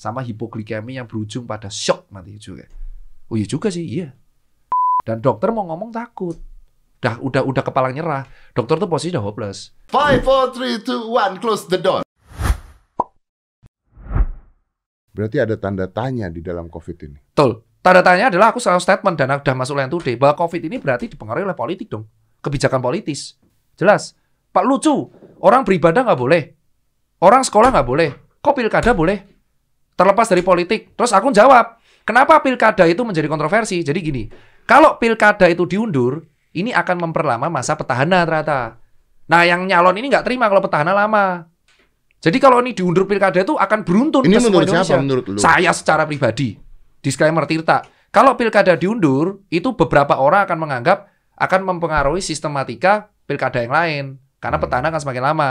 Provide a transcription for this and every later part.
sama hipoglikemi yang berujung pada shock nanti juga. Oh iya juga sih, iya. Dan dokter mau ngomong takut. Udah udah udah kepala nyerah. Dokter tuh posisi udah hopeless. Five, four, three, two, one, close the door. Berarti ada tanda tanya di dalam COVID ini. Betul. Tanda tanya adalah aku selalu statement dan udah masuk line today bahwa COVID ini berarti dipengaruhi oleh politik dong. Kebijakan politis. Jelas. Pak lucu. Orang beribadah nggak boleh. Orang sekolah nggak boleh. Kok pilkada boleh? Terlepas dari politik. Terus aku jawab, kenapa pilkada itu menjadi kontroversi? Jadi gini, kalau pilkada itu diundur, ini akan memperlama masa petahana ternyata. Nah, yang nyalon ini nggak terima kalau petahana lama. Jadi kalau ini diundur pilkada itu akan beruntun Ini ke semua menurut siapa? Indonesia. Menurut lu? Saya secara pribadi. Disclaimer Tirta. Kalau pilkada diundur, itu beberapa orang akan menganggap akan mempengaruhi sistematika pilkada yang lain. Karena Hmm. petahana akan semakin lama.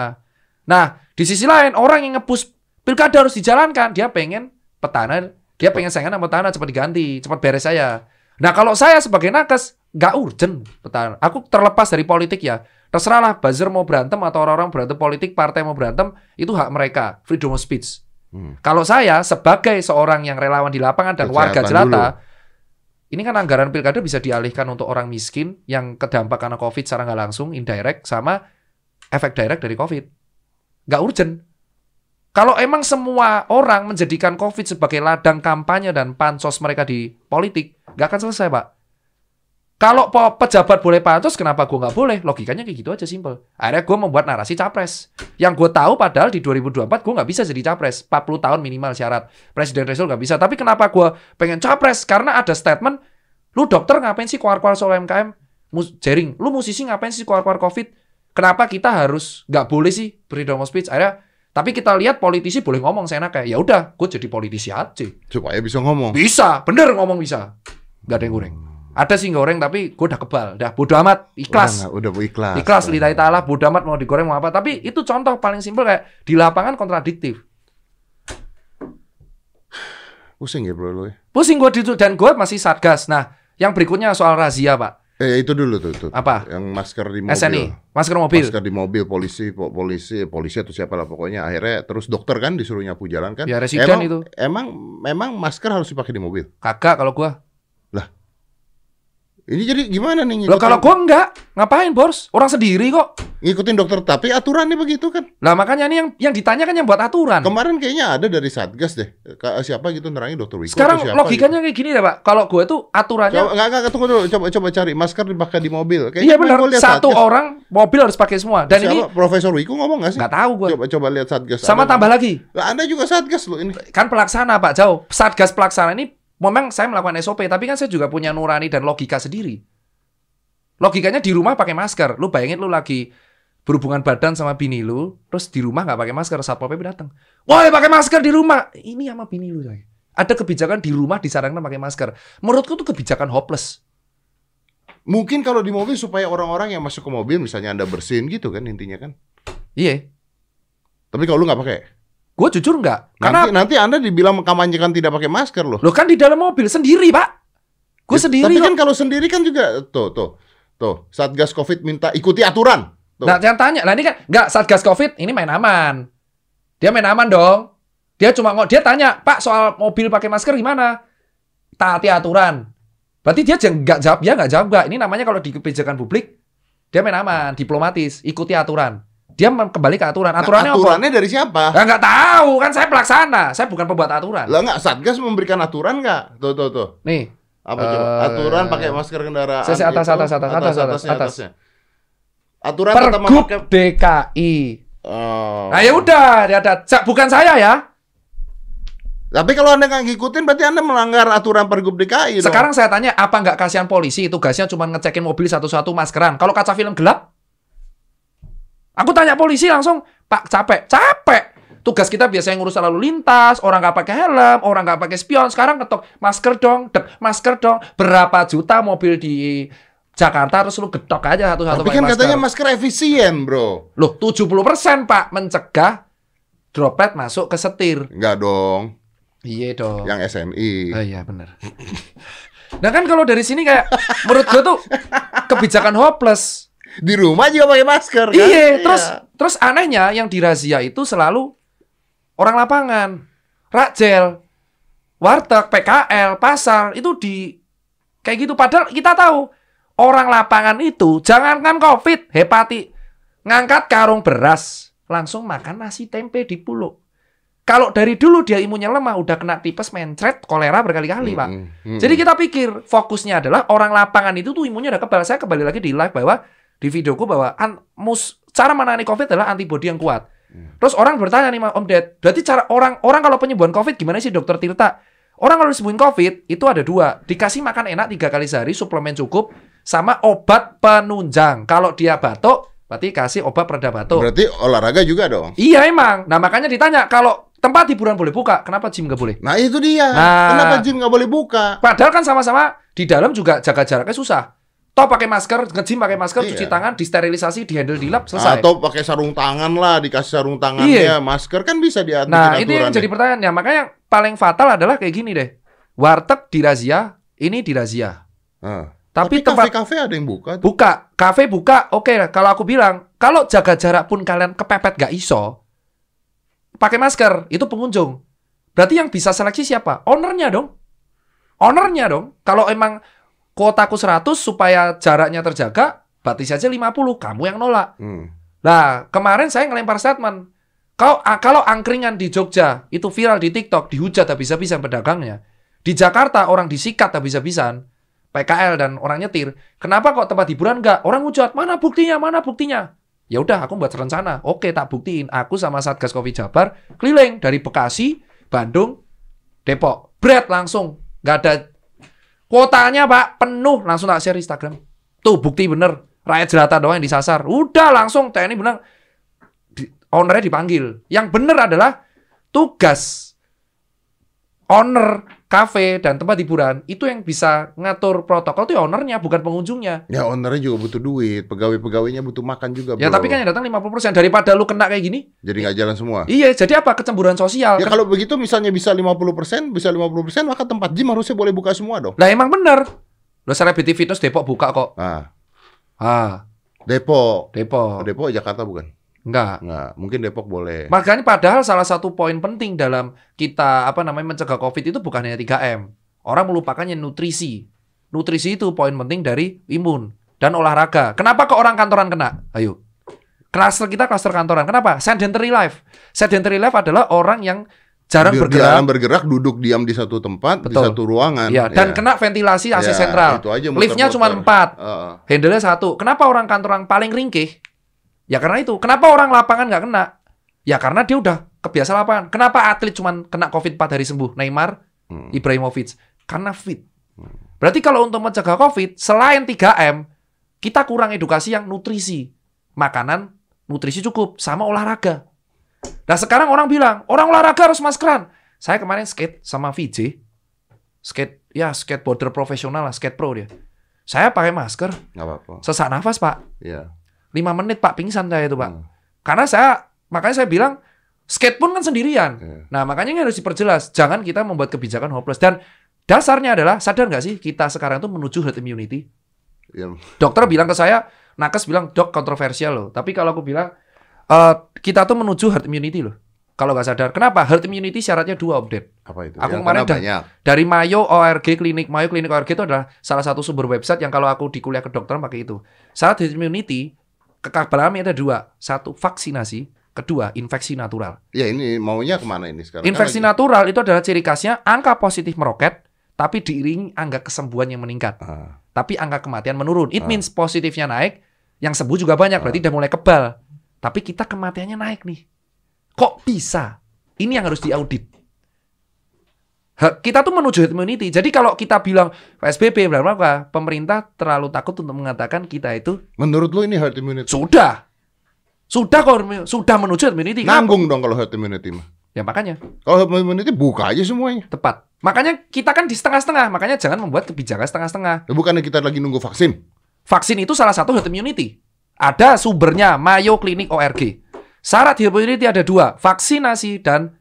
Nah, di sisi lain, orang yang ngepush pilkada harus dijalankan. Dia pengen petahana, dia pengen saingan sama petahana cepat diganti, cepat beres saya. Nah, kalau saya sebagai nakes, nggak urgent petahana. Aku terlepas dari politik ya. Terserahlah buzzer mau berantem atau orang-orang berantem politik, partai mau berantem, itu hak mereka. Freedom of speech. Hmm. Kalau saya sebagai seorang yang relawan di lapangan dan warga Kesehatan jelata, dulu. ini kan anggaran pilkada bisa dialihkan untuk orang miskin yang kedampak karena COVID secara nggak langsung, indirect, sama efek direct dari COVID. Nggak urgent. Kalau emang semua orang menjadikan COVID sebagai ladang kampanye dan pansos mereka di politik, nggak akan selesai, Pak. Kalau pejabat boleh pansos, kenapa gue nggak boleh? Logikanya kayak gitu aja, simple. Akhirnya gue membuat narasi capres. Yang gue tahu padahal di 2024 gue nggak bisa jadi capres. 40 tahun minimal syarat. Presiden threshold nggak bisa. Tapi kenapa gue pengen capres? Karena ada statement, lu dokter ngapain sih keluar-keluar soal MKM? Mus Jering, lu musisi ngapain sih keluar-keluar COVID? Kenapa kita harus nggak boleh sih freedom of speech? Akhirnya, tapi kita lihat politisi boleh ngomong kayak ya udah, gue jadi politisi aja. Supaya bisa ngomong. Bisa, bener ngomong bisa. Nggak ada yang goreng. Ada sih goreng tapi gue udah kebal, udah bodo amat, ikhlas. Udah, udah ikhlas. Ikhlas lillahi ta'ala, bodo amat mau digoreng mau apa. Tapi itu contoh paling simpel kayak di lapangan kontradiktif. Pusing ya bro lo ya. Pusing gue dan gue masih satgas. Nah, yang berikutnya soal razia pak. Eh itu dulu tuh, tuh. Apa? Yang masker di mobil. SNI, masker mobil. Masker di mobil polisi, po- polisi, polisi atau siapa lah pokoknya. Akhirnya terus dokter kan disuruh nyapu jalan kan. Ya, residen emang, itu. Emang memang masker harus dipakai di mobil. Kagak kalau gue. Ini jadi gimana nih Loh kalau gue enggak, ngapain bos? Orang sendiri kok. ngikutin dokter tapi aturannya begitu kan. Lah makanya ini yang yang ditanya kan yang buat aturan. Kemarin kayaknya ada dari Satgas deh. Siapa gitu nerangin dokter Wiko Sekarang siapa logikanya kayak gini deh pak. Kalau gue tuh gitu. aturannya Coba, enggak, enggak, tunggu dulu. Coba, coba cari masker dipakai di mobil. Kayaknya Iya benar, gua satu Satgas. orang mobil harus pakai semua. Dan ini Siapa? Profesor Wiko ngomong nggak sih? nggak tahu gue. Coba coba lihat Satgas. Sama Ada- tambah lagi, Lah Anda juga Satgas loh ini. kan pelaksana Pak Jauh. Satgas pelaksana ini memang saya melakukan SOP, tapi kan saya juga punya nurani dan logika sendiri. Logikanya di rumah pakai masker. Lu bayangin lu lagi berhubungan badan sama bini lu, terus di rumah nggak pakai masker, satpol pp datang. Woi pakai masker di rumah. Ini sama bini lu coy. Ada kebijakan di rumah disarankan pakai masker. Menurutku itu kebijakan hopeless. Mungkin kalau di mobil supaya orang-orang yang masuk ke mobil misalnya Anda bersihin gitu kan intinya kan. Iya. Tapi kalau lu nggak pakai, Gue jujur nggak. Karena nanti nanti Anda dibilang mengkampanyekan tidak pakai masker loh. lo kan di dalam mobil sendiri pak. Gue Ya, sendiri Tapi kan kalau sendiri kan juga tuh tuh tuh Satgas Covid minta ikuti aturan. Tuh. Nah, yang tanya, nah ini kan nggak satgas covid, ini main aman. Dia main aman dong. Dia cuma ngomong, dia tanya, Pak soal mobil pakai masker gimana? Taati aturan. Berarti dia jangan nggak jawab, ya nggak jawab nggak. Ini namanya kalau di kebijakan publik, dia main aman, diplomatis, ikuti aturan. Dia kembali ke aturan. Nah, Aturannya apa? aturannya dari siapa? Nah, nggak tahu kan saya pelaksana, saya bukan pembuat aturan. Lah nggak Satgas memberikan aturan nggak? Tuh tuh tuh. Nih, Apa coba? Eh, Aturan pakai masker kendaraan. saya- saya atas, atas, atas, atas, atas, atasnya, atas. atasnya. Aturan Pergub memakai DKI. Oh. Nah ya udah, dia ada. Bukan saya ya. Tapi kalau Anda nggak ngikutin berarti Anda melanggar aturan Pergub DKI dong. Sekarang saya tanya, apa nggak kasihan polisi tugasnya cuma ngecekin mobil satu-satu maskeran? Kalau kaca film gelap? Aku tanya polisi langsung, Pak capek, capek. Tugas kita biasanya ngurus lalu lintas, orang nggak pakai helm, orang nggak pakai spion. Sekarang ketok masker dong, dek, masker dong. Berapa juta mobil di Jakarta terus lu getok aja satu-satu Tapi kan masker. katanya masker efisien, Bro. Loh, 70% Pak mencegah droplet masuk ke setir. Enggak dong. Iya dong. Yang SNI. Oh iya benar. Nah kan kalau dari sini kayak menurut gue tuh kebijakan hopeless. Di rumah juga pakai masker kan? Iya, terus terus anehnya yang dirazia itu selalu orang lapangan. Rakjel, warteg, PKL, pasar itu di kayak gitu. Padahal kita tahu orang lapangan itu jangankan COVID, hepati ngangkat karung beras langsung makan nasi tempe di pulau. Kalau dari dulu dia imunnya lemah, udah kena tipes, mencret, kolera berkali-kali, Pak. Mm, mm, Jadi kita pikir fokusnya adalah orang lapangan itu tuh imunnya udah kebal. Saya kembali lagi di live bahwa di videoku bahwa an, mus, cara menangani COVID adalah antibodi yang kuat. Terus orang bertanya nih Om Ded, berarti cara orang orang kalau penyembuhan COVID gimana sih Dokter Tirta? Orang kalau disembuhin COVID itu ada dua, dikasih makan enak tiga kali sehari, suplemen cukup, sama obat penunjang. Kalau dia batuk, berarti kasih obat pereda batuk. Berarti olahraga juga dong. Iya emang. Nah makanya ditanya kalau tempat hiburan boleh buka, kenapa gym nggak boleh? Nah itu dia. Nah. Kenapa gym nggak boleh buka? Padahal kan sama-sama di dalam juga jaga jaraknya susah. Toh pakai masker, nge-gym pakai masker, Iya. cuci tangan, disterilisasi, dihandle di lab, selesai. Atau pakai sarung tangan lah, dikasih sarung tangannya, masker kan bisa diatur. Nah, ini yang jadi pertanyaan. Ya, makanya yang paling fatal adalah kayak gini deh. Warteg dirazia, ini dirazia. Ah. Tapi, Tapi tempat kafe-kafe ada yang buka tuh. buka, kafe buka, oke lah. Kalau aku bilang, kalau jaga jarak pun kalian kepepet gak iso, pakai masker, itu pengunjung. Berarti yang bisa seleksi siapa? Ownernya dong. Ownernya dong. Kalau emang kuotaku 100 supaya jaraknya terjaga, batis saja 50, kamu yang nolak. Hmm. Nah, kemarin saya ngelempar statement. Ah, kalau angkringan di Jogja itu viral di TikTok, dihujat habis-habisan pedagangnya. Di Jakarta orang disikat habis-habisan. PKL dan orang nyetir. Kenapa kok tempat hiburan enggak? Orang hujat, mana buktinya, mana buktinya? Ya udah, aku buat rencana. Oke, tak buktiin. Aku sama Satgas Covid Jabar keliling dari Bekasi, Bandung, Depok. Bread langsung. Nggak ada kuotanya, Pak. Penuh. Langsung tak share Instagram. Tuh, bukti bener. Rakyat jelata doang yang disasar. Udah langsung TNI bilang, di- ownernya dipanggil. Yang bener adalah tugas owner kafe dan tempat hiburan itu yang bisa ngatur protokol itu ya ownernya bukan pengunjungnya. Ya ownernya juga butuh duit, pegawai-pegawainya butuh makan juga. Ya bro. tapi kan yang datang 50% daripada lu kena kayak gini. jadi nggak jalan semua. Iya, jadi apa kecemburuan sosial? Ya kalau begitu misalnya bisa 50%, bisa 50%, maka tempat gym harusnya boleh buka semua dong. Lah emang bener. Lo Celebrity Fitness Depok buka kok. Nah, Ah, Depok. Depok. Oh, Depok Jakarta bukan? Enggak. Nggak, mungkin Depok boleh. Makanya padahal salah satu poin penting dalam kita apa namanya mencegah Covid itu bukan hanya 3M. Orang melupakannya nutrisi. Nutrisi itu poin penting dari imun dan olahraga. Kenapa kok orang kantoran kena? Ayo. Kluster kita kluster kantoran. Kenapa? Sedentary life. Sedentary life adalah orang yang jarang Di- bergerak. Jarang bergerak, duduk diam di satu tempat, di Betul. satu ruangan. Iya, dan kena ventilasi AC Ya, sentral. itu aja Liftnya cuma 4. Heeh. Handle-nya satu. Kenapa orang kantoran paling ringkih? Ya karena itu. Kenapa orang lapangan nggak kena? Ya karena dia udah kebiasa lapangan. Kenapa atlet cuma kena COVID 4 hari sembuh? Neymar, Hmm. Ibrahimovic. Karena fit. Berarti kalau untuk mencegah COVID, selain 3M, kita kurang edukasi yang nutrisi. Makanan, nutrisi cukup, sama olahraga. Nah sekarang orang bilang, orang olahraga harus maskeran. Saya kemarin skate sama VJ. Skate, ya skateboarder profesional lah, skate pro dia. Saya pakai masker, Nggak apa-apa. sesak nafas pak. Iya. 5 menit pak, pingsan saya itu pak. Hmm. Karena saya, makanya saya bilang, skate pun kan sendirian. Iya. Nah, makanya ini harus diperjelas. Jangan kita membuat kebijakan hopeless. Dan dasarnya adalah, sadar nggak sih, kita sekarang itu menuju herd immunity. Iya. Dokter bilang ke saya, nakes bilang, dok kontroversial loh. Tapi kalau aku bilang, "Eh, kita tuh menuju herd immunity loh. Kalau nggak sadar. Kenapa? Herd immunity syaratnya dua update. Apa itu? Aku Ya, kemarin dah- banyak. Dari Mayo ORG Klinik. Mayo Klinik ORG itu adalah salah satu sumber website yang kalau aku di kuliah kedokteran pakai itu. Syarat herd immunity, kekabaran ada dua. Satu, vaksinasi. Kedua, infeksi natural. Ya ini maunya ke mana ini sekarang? Infeksi Kan natural itu adalah ciri khasnya angka positif meroket, tapi diiringi angka kesembuhan yang meningkat. Ah, Tapi angka kematian menurun. It Ah. means positifnya naik, yang sembuh juga banyak, berarti udah mulai kebal. Tapi kita kematiannya naik nih. Kok bisa? Ini yang harus diaudit. Kita tuh menuju herd immunity. Jadi kalau kita bilang PSBB, bla, pemerintah terlalu takut untuk mengatakan kita itu Menurut lu ini herd immunity? sudah. Sudah kok, sudah menuju herd immunity. Kenapa? Nanggung dong kalau herd immunity mah. Ya makanya. Kalau herd immunity buka aja semuanya. Tepat. Makanya kita kan di setengah-setengah. Makanya jangan membuat kebijakan setengah-setengah. Ya, bukannya kita lagi nunggu vaksin? Vaksin itu salah satu herd immunity. Ada sumbernya Mayo Clinic ORG. Syarat herd immunity ada dua, vaksinasi dan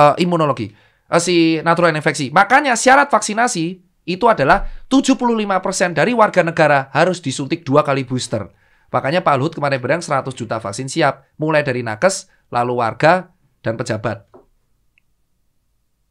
eh, imunologi. Eh, si natural infeksi. Makanya syarat vaksinasi itu adalah 75% dari warga negara harus disuntik dua kali booster. Makanya Pak Luhut kemarin bilang 100 juta vaksin siap. Mulai dari nakes, lalu warga, dan pejabat.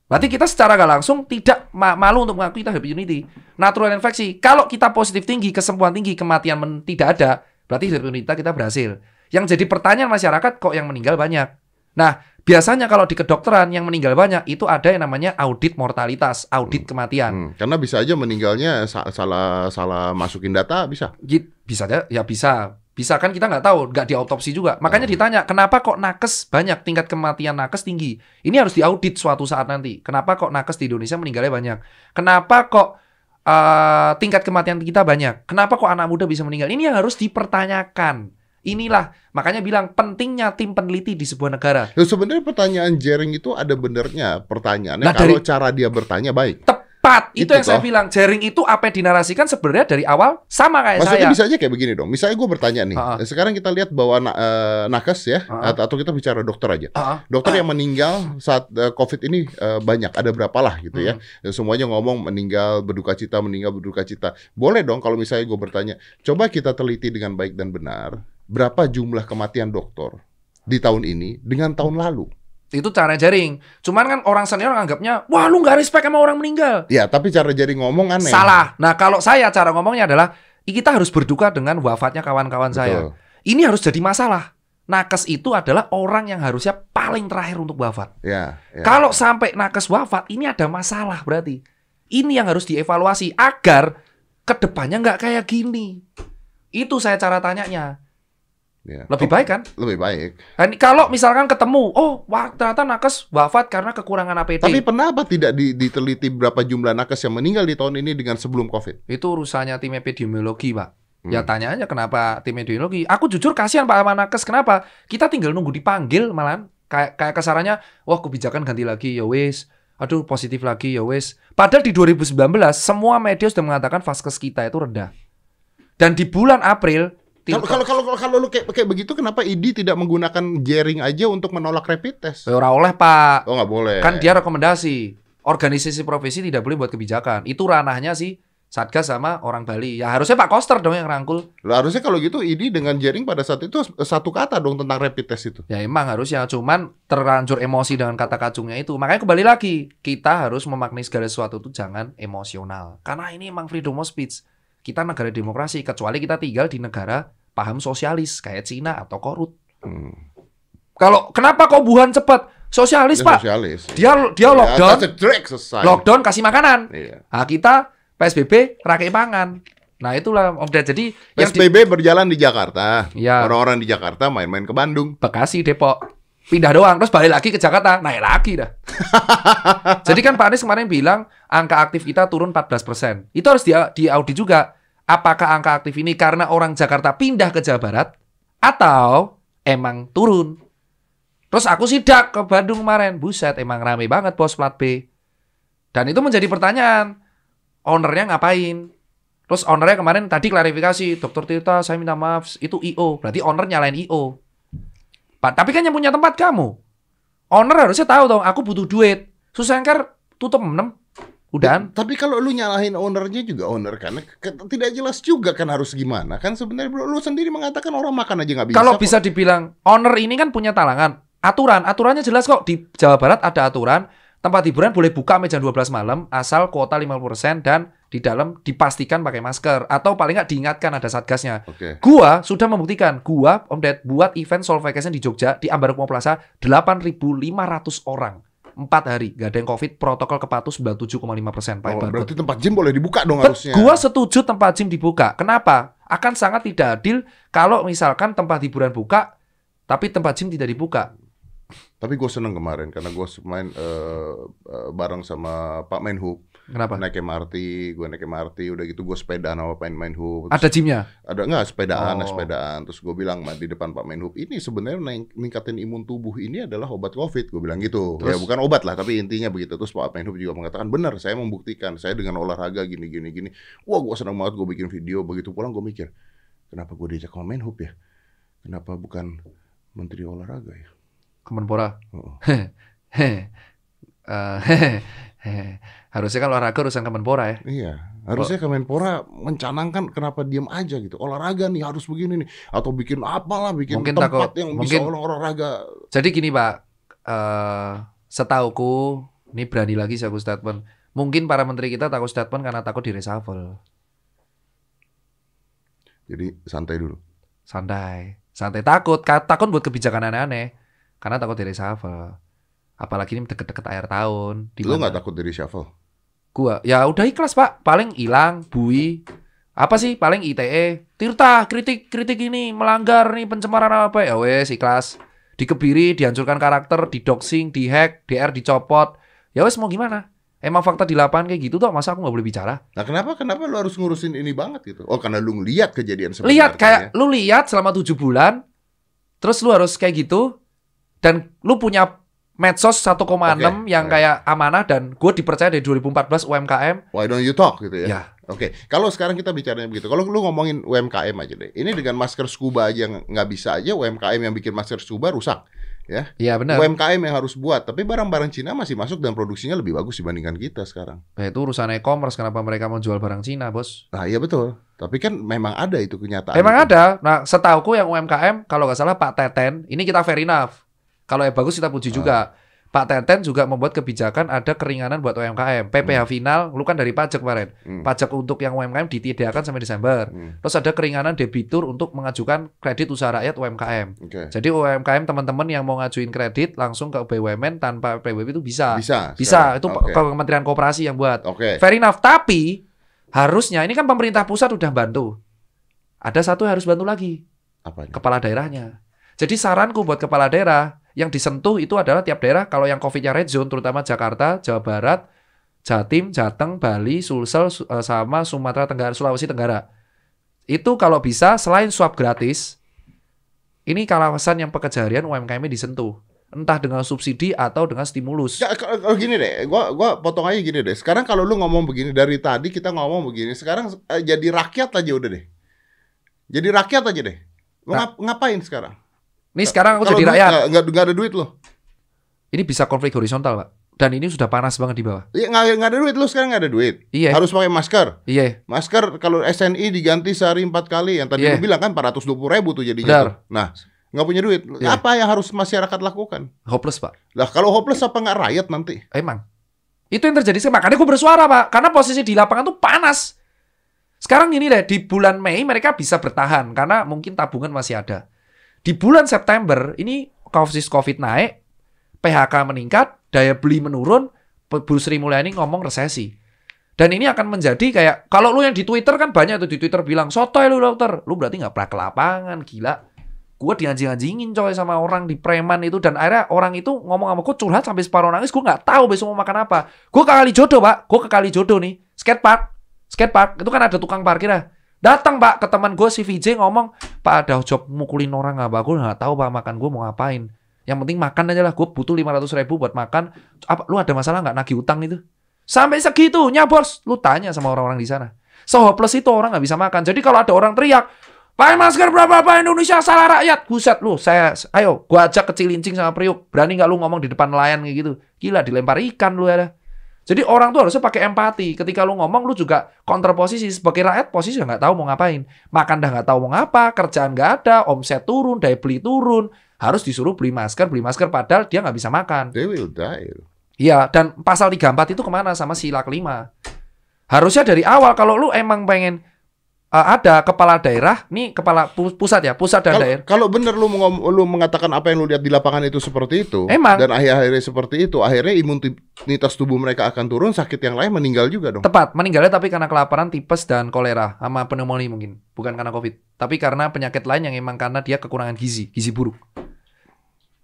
Berarti kita secara nggak langsung tidak ma- malu untuk mengakui kita herd immunity. Natural infeksi. Kalau kita positif tinggi, kesembuhan tinggi, kematian tidak ada, berarti herd immunity kita berhasil. Yang jadi pertanyaan masyarakat kok yang meninggal banyak. Nah, biasanya kalau di kedokteran yang meninggal banyak itu ada yang namanya audit mortalitas, audit kematian. Hmm, karena bisa aja meninggalnya sa- salah salah masukin data bisa. Git- Bisa aja, ya bisa. Bisa kan kita nggak tahu, nggak diautopsi juga. Makanya ditanya, kenapa kok nakes banyak, tingkat kematian nakes tinggi? Ini harus diaudit suatu saat nanti. Kenapa kok nakes di Indonesia meninggalnya banyak? Kenapa kok eh, tingkat kematian kita banyak? Kenapa kok anak muda bisa meninggal? Ini yang harus dipertanyakan. Inilah, makanya bilang pentingnya tim peneliti di sebuah negara. Ya, sebenarnya pertanyaan Jering itu ada benernya pertanyaannya Nah, kalau dari- cara dia bertanya baik. Tepat, itu, Itu yang saya toh. bilang. Jaring itu apa yang dinarasikan sebenarnya dari awal sama kayak Maksudnya saya. bisa aja kayak begini dong. Misalnya gue bertanya nih, Ha-ha. sekarang kita lihat bahwa na- eh, nakes ya, Ha-ha. atau, atau kita bicara dokter aja. Ah, Dokter yang meninggal saat eh, COVID ini eh, banyak, ada berapa lah gitu ya. Hmm. Semuanya ngomong meninggal, berduka cita, meninggal, berduka cita. Boleh dong kalau misalnya gue bertanya, coba kita teliti dengan baik dan benar, berapa jumlah kematian dokter di tahun ini dengan tahun lalu? itu cara jaring. Cuman kan orang senior nganggapnya, wah lu nggak respect sama orang meninggal. Ya, tapi cara jadi ngomong aneh. Salah. Nah kalau saya cara ngomongnya adalah kita harus berduka dengan wafatnya kawan-kawan saya. Ini harus jadi masalah. Nakes itu adalah orang yang harusnya paling terakhir untuk wafat. Ya, ya. Kalau sampai nakes wafat, ini ada masalah berarti. Ini yang harus dievaluasi agar ke depannya nggak kayak gini. Itu saya cara tanyanya. Ya. Lebih baik kan? Lebih baik. Nah, ini kalau misalkan ketemu, oh wah ternyata nakes wafat karena kekurangan APD. Tapi kenapa tidak di- diteliti berapa jumlah nakes yang meninggal di tahun ini dengan sebelum COVID? itu urusannya tim epidemiologi, Pak. Hmm. Ya tanya aja kenapa tim epidemiologi. Aku jujur kasihan Pak sama nakes. Kenapa? Kita tinggal nunggu dipanggil malahan. Kayak kayak kesarannya, wah kebijakan ganti lagi ya wis. Aduh positif lagi ya wis. Padahal di 2019 semua media sudah mengatakan vaskes kita itu rendah. Dan di bulan April Kalau kalau kalau kalau lu kayak kayak begitu kenapa ID tidak menggunakan jaring aja untuk menolak rapid test? Ya, ora oleh Pak. Oh nggak boleh. Kan dia rekomendasi. Organisasi profesi tidak boleh buat kebijakan. Itu ranahnya sih Satgas sama orang Bali. Ya harusnya Pak Koster dong yang rangkul. Lah, harusnya kalau gitu ID dengan jaring pada saat itu satu kata dong tentang rapid test itu. Ya emang harusnya, cuman terlanjur emosi dengan kata kacungnya itu. Makanya kembali lagi, kita harus memaknai segala sesuatu itu jangan emosional. Karena ini emang freedom of speech. Kita negara demokrasi, kecuali kita tinggal di negara paham sosialis kayak Cina atau korut. Hmm. Kalau kenapa kok Wuhan cepat? Sosialis Dia pak. Sosialis. Dia dia Ya, lockdown, lockdown kasih makanan. Iya. Nah kita PSBB rakyat pangan. Nah itulah Om Ded. Jadi yang di PSBB berjalan di Jakarta. Ya. Orang-orang di Jakarta main-main ke Bandung. Bekasi, Depok. Pindah doang, terus balik lagi ke Jakarta, naik lagi dah. Jadi kan Pak Anies kemarin bilang angka aktif kita turun 14%. Itu harus dia diaudit juga. Apakah angka aktif ini karena orang Jakarta pindah ke Jawa Barat atau emang turun? Terus aku sidak ke Bandung kemarin. Buset, emang rame banget bos plat B. Dan itu menjadi pertanyaan. Ownernya ngapain? Terus ownernya kemarin tadi klarifikasi, Dokter Tirta saya minta maaf, itu IO. Berarti owner nyalain IO. Tapi kan yang punya tempat kamu. Owner harusnya tahu dong, aku butuh duit. Susengker tutup 6. Udahan. Tapi kalau lu nyalahin ownernya juga owner kan tidak jelas juga kan harus gimana kan sebenarnya bro, lu sendiri mengatakan orang makan aja nggak bisa. Kalau kok. bisa dibilang owner ini kan punya talangan. Aturan, aturannya jelas kok di Jawa Barat ada aturan tempat hiburan boleh buka sampai jam 12 malam asal kuota 50% dan di dalam dipastikan pakai masker atau paling nggak diingatkan ada satgasnya. Oke. Gua sudah membuktikan, gua Om Ded buat event Soul Vacation di Jogja di Ambarukmo Plaza 8.500 orang. 4 hari, gak ada yang COVID, protokol kepatuh 97,5 persen. Oh, berarti tempat gym boleh dibuka dong Bet, harusnya. gua setuju tempat gym dibuka. Kenapa? Akan sangat tidak adil kalau misalkan tempat hiburan buka, tapi tempat gym tidak dibuka. Tapi gue seneng kemarin karena gue main eh, eh, bareng sama Pak Menhub Kenapa? naik MRT, gue naik MRT, udah gitu gue sepedaan sama Pak Menhub. Ada gymnya? ada nggak sepedaan, Oh. sepedaan. Terus gue bilang di depan Pak Menhub, ini sebenarnya naik- ningkatin imun tubuh ini adalah obat COVID. Gue bilang gitu. Ya Terus? bukan obat lah, tapi intinya begitu. Terus Pak Menhub juga mengatakan benar, saya membuktikan, saya dengan olahraga gini gini gini. Wah gue senang banget gue bikin video. Begitu pulang gue mikir, kenapa gue diajak sama Menhub ya? Kenapa bukan Menteri Olahraga ya? Kemenpora. Oh. Heh. Harusnya kan olahraga urusan Kemenpora ya. Iya, harusnya Kemenpora mencanangkan kenapa diam aja gitu. Olahraga nih harus begini nih, atau bikin apalah, bikin Mungkin tempat takut- yang bisa mungkin- olahraga. Jadi gini Pak, eh setauku Ini berani lagi aku statement. Mungkin para menteri kita takut statement karena takut di reshuffle. Jadi santai dulu. Santai. Santai takut. Takut buat kebijakan aneh-aneh. Karena takut di reshuffle. Apalagi ini deket-deket akhir tahun. di Lu nggak takut dari shuffle? Gua ya udah ikhlas pak. Paling hilang, bui. Apa sih? Paling ITE. Tirta kritik kritik ini melanggar nih pencemaran apa ya wes ikhlas. Dikebiri, dihancurkan karakter, didoxing, dihack, DR dicopot. Ya wes mau gimana? Emang fakta di lapangan kayak gitu tuh masa aku nggak boleh bicara? Nah kenapa kenapa lu harus ngurusin ini banget gitu? Oh karena lu ngeliat kejadian sebenarnya. Lihat kayak lu lihat selama tujuh bulan, terus lu harus kayak gitu, dan lu punya medsos 1,6 Oke, yang kayak amanah dan gue dipercaya dari 2014 UMKM. Why don't you talk gitu ya? Ya. Oke, kalau sekarang kita bicaranya begitu, kalau lu ngomongin UMKM aja deh, ini dengan masker scuba aja ng- nggak bisa aja UMKM yang bikin masker scuba rusak, Iya benar. UMKM yang harus buat, tapi barang-barang Cina masih masuk dan produksinya lebih bagus dibandingkan kita sekarang. Nah, itu urusan e-commerce kenapa mereka mau jual barang Cina, Bos? Nah iya betul, tapi kan memang ada itu kenyataan. Emang itu. ada. Nah, setauku yang UMKM kalau nggak salah Pak Teten, ini kita fair enough. Kalau yang bagus kita puji Ah. juga. Pak Teten juga membuat kebijakan ada keringanan buat UMKM. PPh final, lu kan dari pajak kemarin. Hmm. Pajak untuk yang UMKM ditiadakan sampai Desember. Hmm, Terus ada keringanan debitur untuk mengajukan kredit usaha rakyat UMKM. Oke, Jadi UMKM teman-teman yang mau ngajuin kredit langsung ke BUMN tanpa PBB itu bisa. bisa. Bisa, sekarang. itu Oke. Kementerian Koperasi yang buat. Oke, Fair enough, tapi harusnya ini kan pemerintah pusat udah bantu. Ada satu yang harus bantu lagi, apa nih? kepala daerahnya. Jadi saranku buat kepala daerah yang disentuh itu adalah tiap daerah kalau yang COVID-nya red zone terutama Jakarta, Jawa Barat, Jatim, Jateng, Bali, Sulsel Su- eh, sama Sumatera Tenggara, Sulawesi Tenggara. Itu kalau bisa selain swab gratis, ini kawasan yang pekerja harian UMKM disentuh. Entah dengan subsidi atau dengan stimulus. Nggak, kalau gini deh, gua gua potong aja gini deh. Sekarang kalau lu ngomong begini dari tadi kita ngomong begini, sekarang eh, jadi rakyat aja udah deh. Jadi rakyat aja deh. Mau Nah. ngap- ngapain sekarang? Nih sekarang aku Kalau jadi duit rakyat. nggak- nggak ada duit lo. Ini bisa konflik horizontal, Pak. Dan ini sudah panas banget di bawah. Iya nggak nggak ada duit lo sekarang nggak ada duit. Iya. Harus pakai masker. Iya. Masker kalau SNI diganti sehari empat kali. Yang tadi Iya. lu bilang kan 420 ribu tuh jadinya. Benar. Nah nggak punya duit. Iya. Apa yang harus masyarakat lakukan? Hopeless, Pak. Lah kalau hopeless apa nggak rakyat nanti? Emang. Itu yang terjadi sekarang. Makanya gue bersuara, Pak. Karena posisi di lapangan tuh panas. Sekarang gini deh, di bulan Mei mereka bisa bertahan. Karena mungkin tabungan masih ada. Di bulan September, ini kasus COVID naik, PHK meningkat, daya beli menurun, Bu Sri Mulyani ngomong resesi. Dan ini akan menjadi kayak, kalau lu yang di Twitter kan banyak tuh di Twitter bilang, sotoy lu dokter. Lu berarti nggak pernah ke lapangan, gila. Gue dianjing-anjingin coy sama orang di preman itu. Dan akhirnya orang itu ngomong sama gue curhat sampai separuh nangis. Gue nggak tahu besok mau makan apa. Gue ke kali jodoh pak. Gue ke kali jodoh nih. Skatepark. Skatepark. Itu kan ada tukang parkir ya. Datang pak ke teman gue si VJ ngomong, Pak ada job mukulin orang pak? Gue nggak tahu pak makan gue mau ngapain. Yang penting makan aja lah. Gue butuh 500 ribu buat makan. Apa lu ada masalah nggak nagih utang itu? Sampai segitunya bos. Lu tanya sama orang-orang di sana. So hopeless itu orang nggak bisa makan. Jadi kalau ada orang teriak, pakai masker berapa apa Indonesia salah rakyat. Buset lu, saya ayo gua ajak ke Cilincing sama Priuk. Berani nggak lu ngomong di depan nelayan kayak gitu? Gila dilempar ikan lu ada. Jadi orang tuh harusnya pakai empati. Ketika lu ngomong lu juga counter posisi sebagai rakyat posisi nggak tahu mau ngapain. Makan dah nggak tahu mau ngapa, kerjaan nggak ada, omset turun, daya beli turun. Harus disuruh beli masker, beli masker padahal dia nggak bisa makan. They will die. Iya, dan pasal 34 itu ke mana sama sila kelima? Harusnya dari awal kalau lu emang pengen uh, ada kepala daerah, nih kepala pu- pusat ya, pusat dan Kalau daerah. kalau bener lu mengom- lu mengatakan apa yang lu lihat di lapangan itu seperti itu, Emang. dan akhir-akhirnya seperti itu, akhirnya imunitas tubuh mereka akan turun, sakit yang lain meninggal juga dong. Tepat, meninggalnya tapi karena kelaparan, tipes dan kolera sama pneumonia mungkin, bukan karena Covid. Tapi karena penyakit lain yang emang karena dia kekurangan gizi, gizi buruk.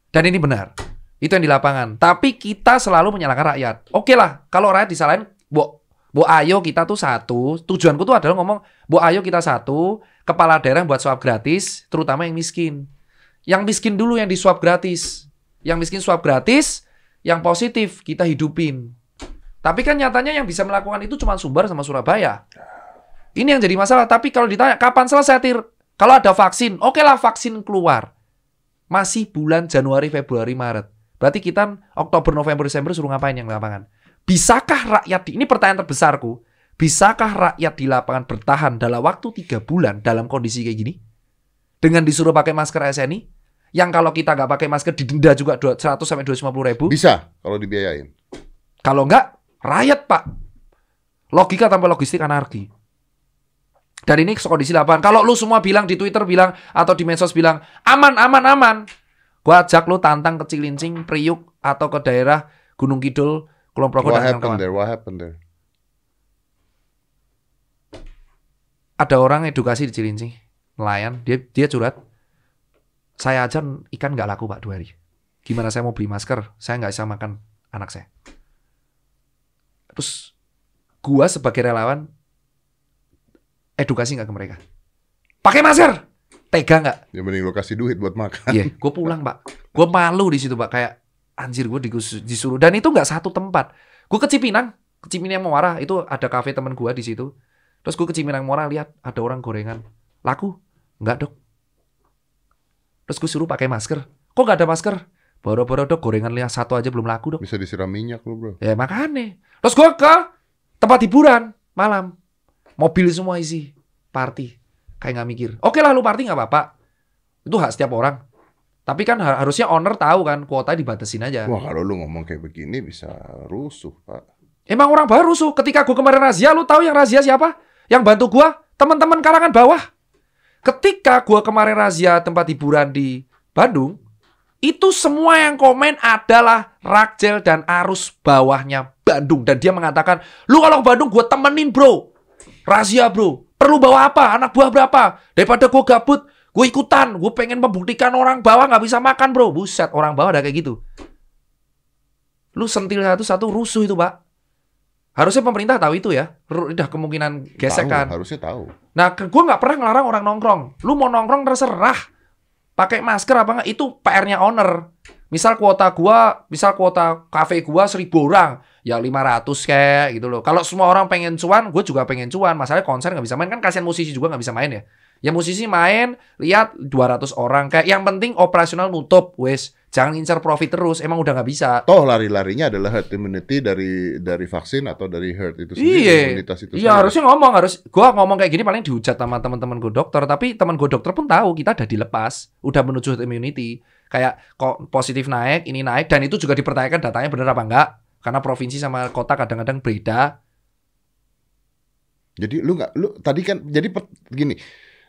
Dan ini benar. Itu yang di lapangan. Tapi kita selalu menyalahkan rakyat. Oke lah, kalau rakyat disalahin, bo, bo ayo kita tuh satu. Tujuanku tuh adalah ngomong, bo ayo kita satu, kepala daerah buat swab gratis, terutama yang miskin. Yang miskin dulu yang disuap gratis. Yang miskin swab gratis, yang positif kita hidupin. Tapi kan nyatanya yang bisa melakukan itu cuma Sumbar sama Surabaya. Ini yang jadi masalah. Tapi kalau ditanya kapan selesai tir? Kalau ada vaksin, oke lah vaksin keluar. Masih bulan Januari, Februari, Maret. Berarti kita Oktober, November, Desember suruh ngapain yang lapangan? Bisakah rakyat di, ini pertanyaan terbesarku. Bisakah rakyat di lapangan bertahan dalam waktu tiga bulan dalam kondisi kayak gini? Dengan disuruh pakai masker SNI? Yang kalau kita nggak pakai masker didenda juga 100 sampai 250 ribu. Bisa kalau dibiayain. Kalau enggak, riot pak. Logika tanpa logistik anarki. Dan ini kondisi lapangan. Kalau lu semua bilang di Twitter bilang atau di medsos bilang aman, aman, aman. Gua ajak lu tantang ke Cilincing, Priuk atau ke daerah Gunung Kidul, Kulon Progo What happened kawan-kawan. there? What happened there? Ada orang edukasi di Cilincing, nelayan, dia dia curhat. Saya aja ikan nggak laku pak dua hari. Gimana saya mau beli masker? Saya nggak bisa makan anak saya. Terus gua sebagai relawan edukasi nggak ke mereka? Pakai masker, tega nggak? Ya mending lo kasih duit buat makan. Iya, gue pulang pak. Gue malu di situ pak, kayak anjir gue disuruh. Dan itu nggak satu tempat. Gue ke Cipinang, ke Cipinang Muara itu ada kafe teman gue di situ. Terus gue ke Cipinang Muara lihat ada orang gorengan laku, nggak dok. Terus gue suruh pakai masker. Kok nggak ada masker? Boro-boro dok gorengan lihat satu aja belum laku dok. Bisa disiram minyak lo bro. Ya makanya. Terus gue ke tempat hiburan malam. Mobil semua isi. Party. Kayak nggak mikir. Oke lah lu party nggak apa-apa. Itu hak setiap orang. Tapi kan har- harusnya owner tahu kan kuota dibatasin aja. Wah kalau lu ngomong kayak begini bisa rusuh pak. Emang orang baru rusuh. Ketika gue kemarin razia, lu tahu yang razia siapa? Yang bantu gue? Teman-teman kalangan bawah. Ketika gue kemarin razia tempat hiburan di Bandung, itu semua yang komen adalah Rakjel dan arus bawahnya Bandung. Dan dia mengatakan, lu kalau ke Bandung gue temenin bro. Razia bro. Perlu bawa apa? Anak buah berapa? Daripada gue gabut, gue ikutan. Gue pengen membuktikan orang bawah nggak bisa makan bro. Buset, orang bawah udah kayak gitu. Lu sentil satu-satu rusuh itu pak. Harusnya pemerintah tahu itu ya. Udah kemungkinan gesekan. Tahu, harusnya tahu. Nah, gua nggak pernah ngelarang orang nongkrong. Lu mau nongkrong terserah. Pakai masker apa nggak itu PR-nya owner. Misal kuota gua, misal kuota kafe gua 1000 orang, ya 500 kayak gitu loh. Kalau semua orang pengen cuan, gue juga pengen cuan. Masalahnya konser nggak bisa main kan kasihan musisi juga nggak bisa main ya. Ya musisi main, lihat 200 orang kayak yang penting operasional nutup, wes. Jangan incar profit terus, emang udah nggak bisa. Toh lari-larinya adalah herd immunity dari dari vaksin atau dari herd itu sendiri. Iya, imunitas itu iya harusnya ngomong harus. Gua ngomong kayak gini paling dihujat sama teman-teman gue dokter, tapi teman gue dokter pun tahu kita udah dilepas, udah menuju herd immunity. Kayak kok positif naik, ini naik, dan itu juga dipertanyakan datanya benar apa enggak. Karena provinsi sama kota kadang-kadang beda. Jadi lu nggak, lu tadi kan jadi per- gini,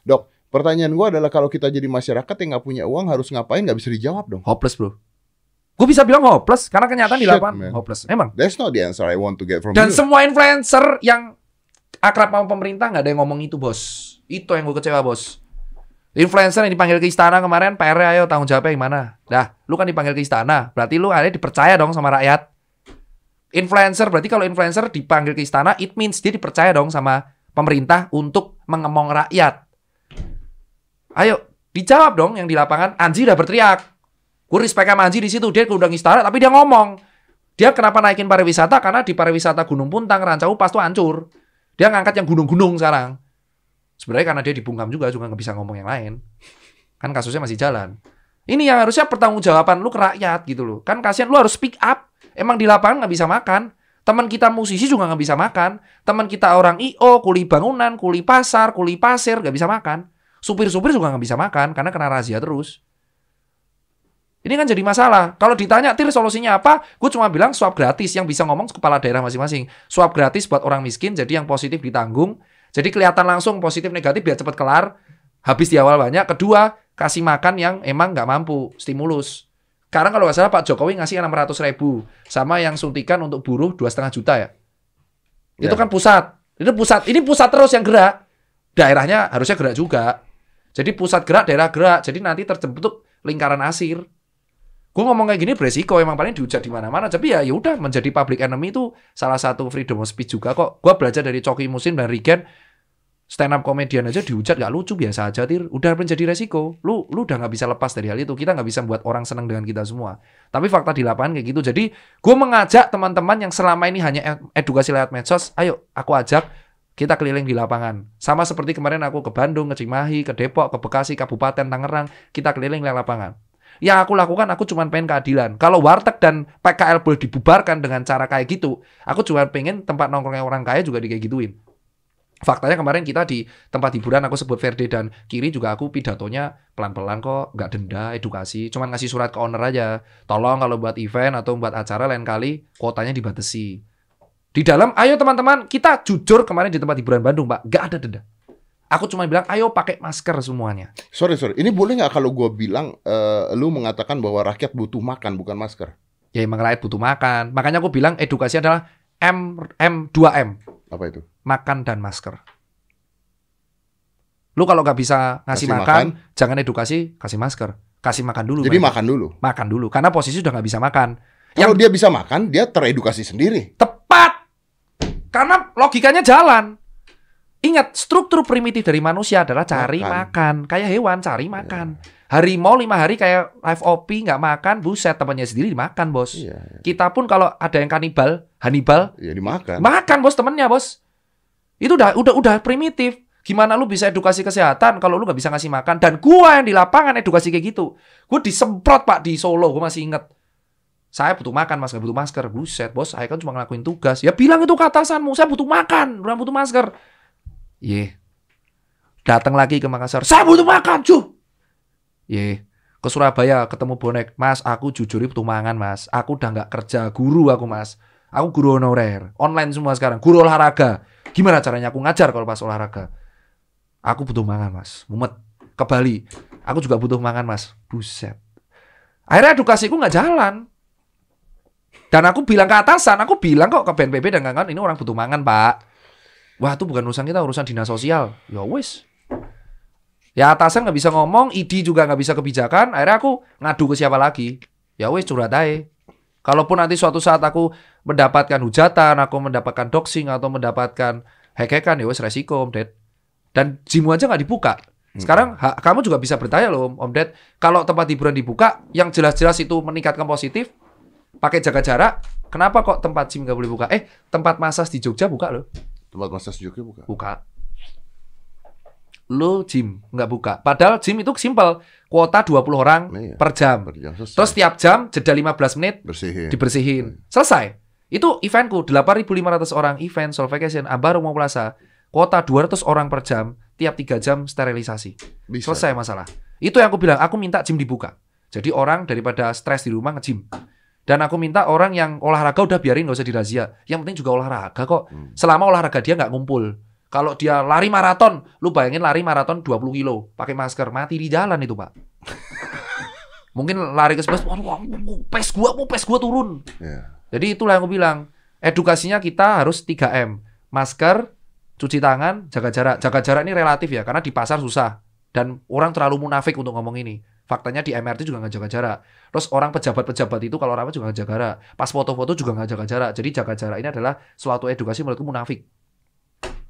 dok. Pertanyaan gua adalah kalau kita jadi masyarakat yang nggak punya uang harus ngapain? Nggak bisa dijawab dong. Hopeless bro. Gue bisa bilang hopeless karena kenyataan di lapangan man. hopeless. Emang. That's not the answer I want to get from Dan you. semua influencer yang akrab sama pemerintah nggak ada yang ngomong itu bos. Itu yang gue kecewa bos. Influencer yang dipanggil ke istana kemarin, PR ayo tanggung jawabnya gimana? Dah, lu kan dipanggil ke istana, berarti lu ada dipercaya dong sama rakyat. Influencer berarti kalau influencer dipanggil ke istana, it means dia dipercaya dong sama pemerintah untuk mengemong rakyat. Ayo, dijawab dong yang di lapangan. Anji udah berteriak. Gue respect sama Anji di situ. Dia keundang istana, tapi dia ngomong. Dia kenapa naikin pariwisata? Karena di pariwisata Gunung Puntang, Rancau Pas tuh hancur. Dia ngangkat yang gunung-gunung sekarang. Sebenarnya karena dia dibungkam juga, juga nggak bisa ngomong yang lain. Kan kasusnya masih jalan. Ini yang harusnya pertanggungjawaban lu ke rakyat gitu loh. Kan kasihan lu harus speak up. Emang di lapangan nggak bisa makan. Teman kita musisi juga nggak bisa makan. Teman kita orang IO, kuli bangunan, kuli pasar, kuli pasir nggak bisa makan. Supir-supir juga nggak bisa makan karena kena razia terus. Ini kan jadi masalah. Kalau ditanya, Tir solusinya apa? Gue cuma bilang swab gratis. Yang bisa ngomong kepala daerah masing-masing. Swab gratis buat orang miskin, jadi yang positif ditanggung. Jadi kelihatan langsung positif negatif biar cepat kelar. Habis di awal banyak. Kedua, kasih makan yang emang nggak mampu. Stimulus. Sekarang kalau nggak salah Pak Jokowi ngasih 600 ribu. Sama yang suntikan untuk buruh 2,5 juta ya. Itu Ya. kan pusat. Itu pusat. Ini pusat terus yang gerak. Daerahnya harusnya gerak juga. Jadi pusat gerak, daerah gerak. Jadi nanti terbentuk lingkaran asir. Gue ngomong kayak gini beresiko emang paling dihujat di mana-mana. Tapi ya ya udah menjadi public enemy itu salah satu freedom of speech juga kok. Gue belajar dari Coki Musin dan Rigen stand up komedian aja dihujat gak lucu biasa aja tir udah menjadi resiko lu lu udah nggak bisa lepas dari hal itu kita nggak bisa buat orang senang dengan kita semua tapi fakta di lapangan kayak gitu jadi gue mengajak teman-teman yang selama ini hanya ed- edukasi lewat medsos ayo aku ajak kita keliling di lapangan sama seperti kemarin aku ke Bandung ke Cimahi ke Depok ke Bekasi Kabupaten Tangerang kita keliling lewat lapangan yang aku lakukan aku cuma pengen keadilan kalau warteg dan PKL boleh dibubarkan dengan cara kayak gitu aku cuma pengen tempat nongkrongnya orang kaya juga di kayak gituin Faktanya kemarin kita di tempat hiburan aku sebut Verde dan Kiri juga aku pidatonya pelan-pelan kok, nggak denda, edukasi, cuman ngasih surat ke owner aja. Tolong kalau buat event atau buat acara lain kali kuotanya dibatasi. Di dalam, ayo teman-teman, kita jujur kemarin di tempat hiburan Bandung, Pak, nggak ada denda. Aku cuma bilang, ayo pakai masker semuanya. Sorry sorry, ini boleh nggak kalau gue bilang eh, lu mengatakan bahwa rakyat butuh makan bukan masker? Ya emang rakyat butuh makan. Makanya aku bilang edukasi adalah M M 2M, Apa itu? makan dan masker. Lu kalau nggak bisa ngasih Kasih makan, jangan edukasi, kasih masker. Kasih makan dulu. Jadi makan dulu. makan dulu karena posisi udah nggak bisa makan. Kalau dia bisa makan, dia teredukasi sendiri. Tepat. Karena logikanya jalan. Ingat, struktur primitif dari manusia adalah cari Makan. makan. Kayak hewan cari makan. Harimau lima hari kayak live OP nggak makan, buset temannya sendiri dimakan bos. Iya, Kita pun kalau ada yang kanibal, Hannibal, ya dimakan. makan bos temennya bos. Itu udah udah udah primitif. Gimana lu bisa edukasi kesehatan kalau lu nggak bisa ngasih makan? Dan gua yang di lapangan edukasi kayak gitu. Gua disemprot pak di Solo, gua masih inget. Saya butuh makan mas, nggak butuh masker. Buset bos, saya kan cuma ngelakuin tugas. Ya bilang itu ke atasanmu, saya butuh makan, bukan butuh masker. Ye. Datang lagi ke Makassar, saya butuh makan cuy. Ye. Ke Surabaya ketemu bonek, mas aku jujur butuh mangan mas. Aku udah nggak kerja guru aku mas. Aku guru honorer, online semua sekarang, guru olahraga. Gimana caranya aku ngajar kalau pas olahraga? Aku butuh mangan mas, mumet. Ke Bali, aku juga butuh mangan mas. Buset. Akhirnya edukasiku nggak jalan. Dan aku bilang ke atasan, aku bilang kok ke BNPB dan kawan-kawan, ini orang butuh mangan pak. Wah itu bukan urusan kita, urusan dinas sosial. Ya wis. Ya atasan nggak bisa ngomong, ID juga nggak bisa kebijakan. Akhirnya aku ngadu ke siapa lagi? Ya wis curhat aja. Kalaupun nanti suatu saat aku mendapatkan hujatan, aku mendapatkan doxing atau mendapatkan hack-hackan, ya wis resiko Om Ded. Dan jimu aja nggak dibuka. Sekarang ha- kamu juga bisa bertanya loh Om Ded, kalau tempat hiburan dibuka, yang jelas-jelas itu meningkatkan positif, pakai jaga jarak, kenapa kok tempat gym nggak boleh buka? Eh, tempat massage di Jogja buka loh. Tempat massage juga bukan? Buka. Lo gym nggak buka. Padahal gym itu simpel. Kuota 20 orang Iya. per jam. Per jam selesai. Terus tiap jam jeda 15 menit bersihin. dibersihin. Selesai. Itu eventku 8.500 orang event Soul Vacation Ambar Rumah Plaza. Kuota 200 orang per jam, tiap 3 jam sterilisasi. Bisa. Selesai masalah. Itu yang aku bilang, aku minta gym dibuka. Jadi orang daripada stres di rumah nge-gym. Dan aku minta orang yang olahraga udah biarin nggak usah dirazia. Yang penting juga olahraga kok. Hmm. Selama olahraga dia nggak ngumpul. Kalau dia lari maraton, lu bayangin lari maraton 20 kilo, pakai masker, mati di jalan itu, Pak. Mungkin lari ke sebelah, waduh, pes gua, mau pes gua turun. Ya. Jadi itulah yang aku bilang. Edukasinya kita harus 3M. Masker, cuci tangan, jaga jarak. Jaga jarak ini relatif ya, karena di pasar susah. Dan orang terlalu munafik untuk ngomong ini. Faktanya di MRT juga nggak jaga jarak. Terus orang pejabat-pejabat itu kalau rapat juga nggak jaga jarak. Pas foto-foto juga nggak jaga jarak. Jadi jaga jarak ini adalah suatu edukasi menurutku munafik.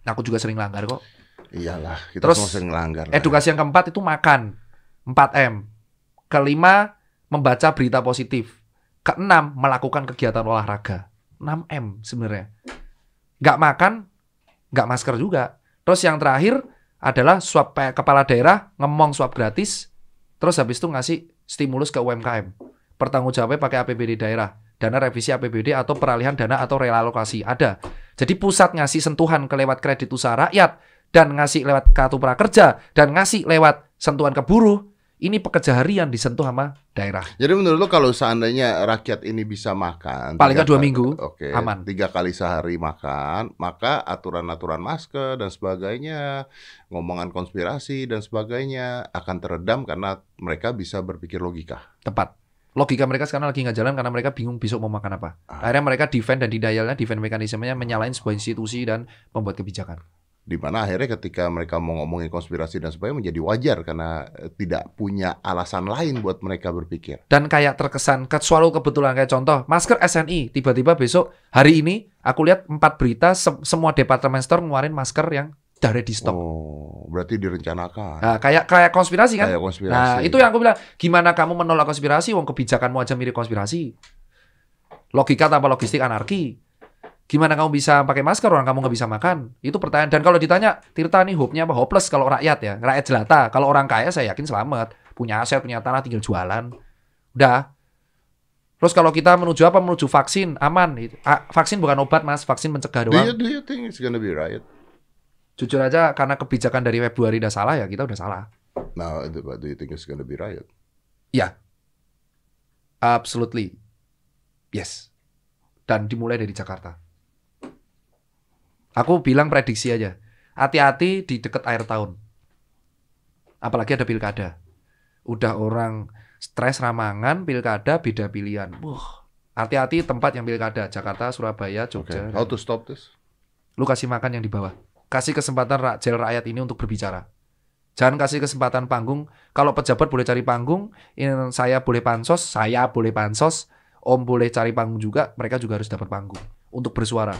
Aku juga sering langgar kok. Iyalah, kita Terus, semua sering ngelanggar. lah. Edukasi yang keempat itu makan. 4M. Kelima, membaca berita positif. Keenam, melakukan kegiatan olahraga. 6M sebenarnya. Nggak makan, nggak masker juga. Terus yang terakhir adalah swab pe- kepala daerah, ngomong swab gratis, terus habis itu ngasih stimulus ke UMKM. Pertanggung jawabnya pakai APBD daerah. Dana revisi APBD atau peralihan dana atau realokasi. Ada. Jadi pusat ngasih sentuhan ke lewat kredit usaha rakyat, dan ngasih lewat kartu prakerja, dan ngasih lewat sentuhan ke buruh, ini pekerja harian disentuh sama daerah. Jadi menurut lo kalau seandainya rakyat ini bisa makan Paling nggak dua kali- minggu, oke, aman. tiga kali sehari makan, maka aturan-aturan masker dan sebagainya, ngomongan konspirasi dan sebagainya akan teredam karena mereka bisa berpikir logika. Tepat. Logika mereka sekarang lagi nggak jalan karena mereka bingung besok mau makan apa. Ah. Akhirnya mereka defend dan denialnya, defend mekanismenya menyalahin sebuah institusi dan pembuat kebijakan. Di mana akhirnya ketika mereka mau ngomongin konspirasi dan sebagainya menjadi wajar karena eh, tidak punya alasan lain buat mereka berpikir. Dan kayak terkesan, ke selalu kebetulan kayak contoh, masker SNI, tiba-tiba besok, hari ini, aku lihat empat berita, se- semua departemen store ngeluarin masker yang dari di stok. Oh, berarti direncanakan. Nah, kayak kayak konspirasi kan? Kayak konspirasi. Nah, itu yang aku bilang, gimana kamu menolak konspirasi, wong kebijakanmu aja mirip konspirasi. Logika tanpa logistik anarki. Gimana kamu bisa pakai masker orang kamu nggak bisa makan? Itu pertanyaan. Dan kalau ditanya, Tirta nih hope-nya apa? Hopeless kalau rakyat ya. Rakyat jelata. Kalau orang kaya saya yakin selamat. Punya aset, punya tanah, tinggal jualan. Udah. Terus kalau kita menuju apa? Menuju vaksin, aman. Vaksin bukan obat mas, vaksin mencegah Do you, doang. do you think it's gonna be riot? Jujur aja karena kebijakan dari Februari udah salah ya kita udah salah. Now, what do you think is gonna be riot? Absolutely. Yes. Dan dimulai dari Jakarta. Aku bilang prediksi aja. Hati-hati di dekat akhir tahun. Apalagi ada pilkada. Udah orang stres ramangan, pilkada beda pilihan. Wah, hati-hati tempat yang pilkada. Jakarta, Surabaya, Okay. Jogja. How to stop this? Lu kasih makan yang di bawah. Kasih kesempatan rakyat rakyat ini untuk berbicara. Jangan kasih kesempatan panggung. Kalau pejabat boleh cari panggung, ini saya boleh pansos, saya boleh pansos, Om boleh cari panggung juga, mereka juga harus dapat panggung untuk bersuara.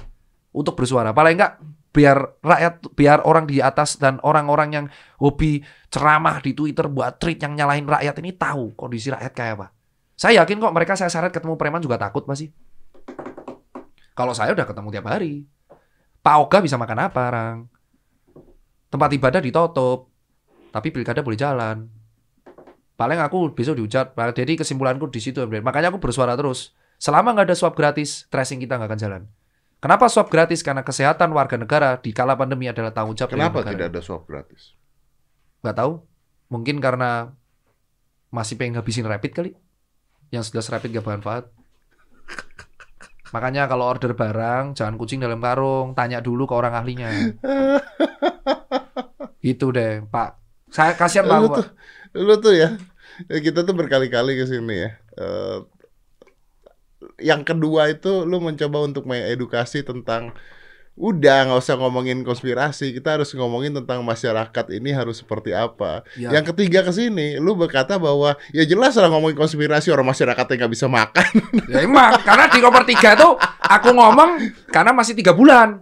Untuk bersuara. Paling enggak biar rakyat, biar orang di atas dan orang-orang yang hobi ceramah di Twitter buat tweet yang nyalahin rakyat ini tahu kondisi rakyat kayak apa. Saya yakin kok mereka saya syarat ketemu preman juga takut masih. Kalau saya udah ketemu tiap hari. Pak Oga bisa makan apa, Rang? Tempat ibadah ditutup. Tapi pilkada boleh jalan. Paling aku besok dihujat. Jadi kesimpulanku di situ. Makanya aku bersuara terus. Selama nggak ada swab gratis, tracing kita nggak akan jalan. Kenapa swab gratis? Karena kesehatan warga negara di kala pandemi adalah tanggung jawab dari Kenapa negara. tidak ada swab gratis? Nggak tahu. Mungkin karena masih pengen ngabisin rapid kali. Yang sudah rapid gak bermanfaat. Makanya kalau order barang, jangan kucing dalam karung. Tanya dulu ke orang ahlinya. Itu deh, Pak. Saya kasihan Pak. Lu tuh, lu tuh ya, kita tuh berkali-kali ke sini ya. Eh, yang kedua itu lu mencoba untuk mengedukasi tentang udah nggak usah ngomongin konspirasi, kita harus ngomongin tentang masyarakat ini harus seperti apa. Ya. Yang ketiga ke sini, lu berkata bahwa ya jelas lah ngomongin konspirasi orang masyarakatnya nggak bisa makan. Ya emang, karena di nomor tiga tuh aku ngomong karena masih tiga bulan.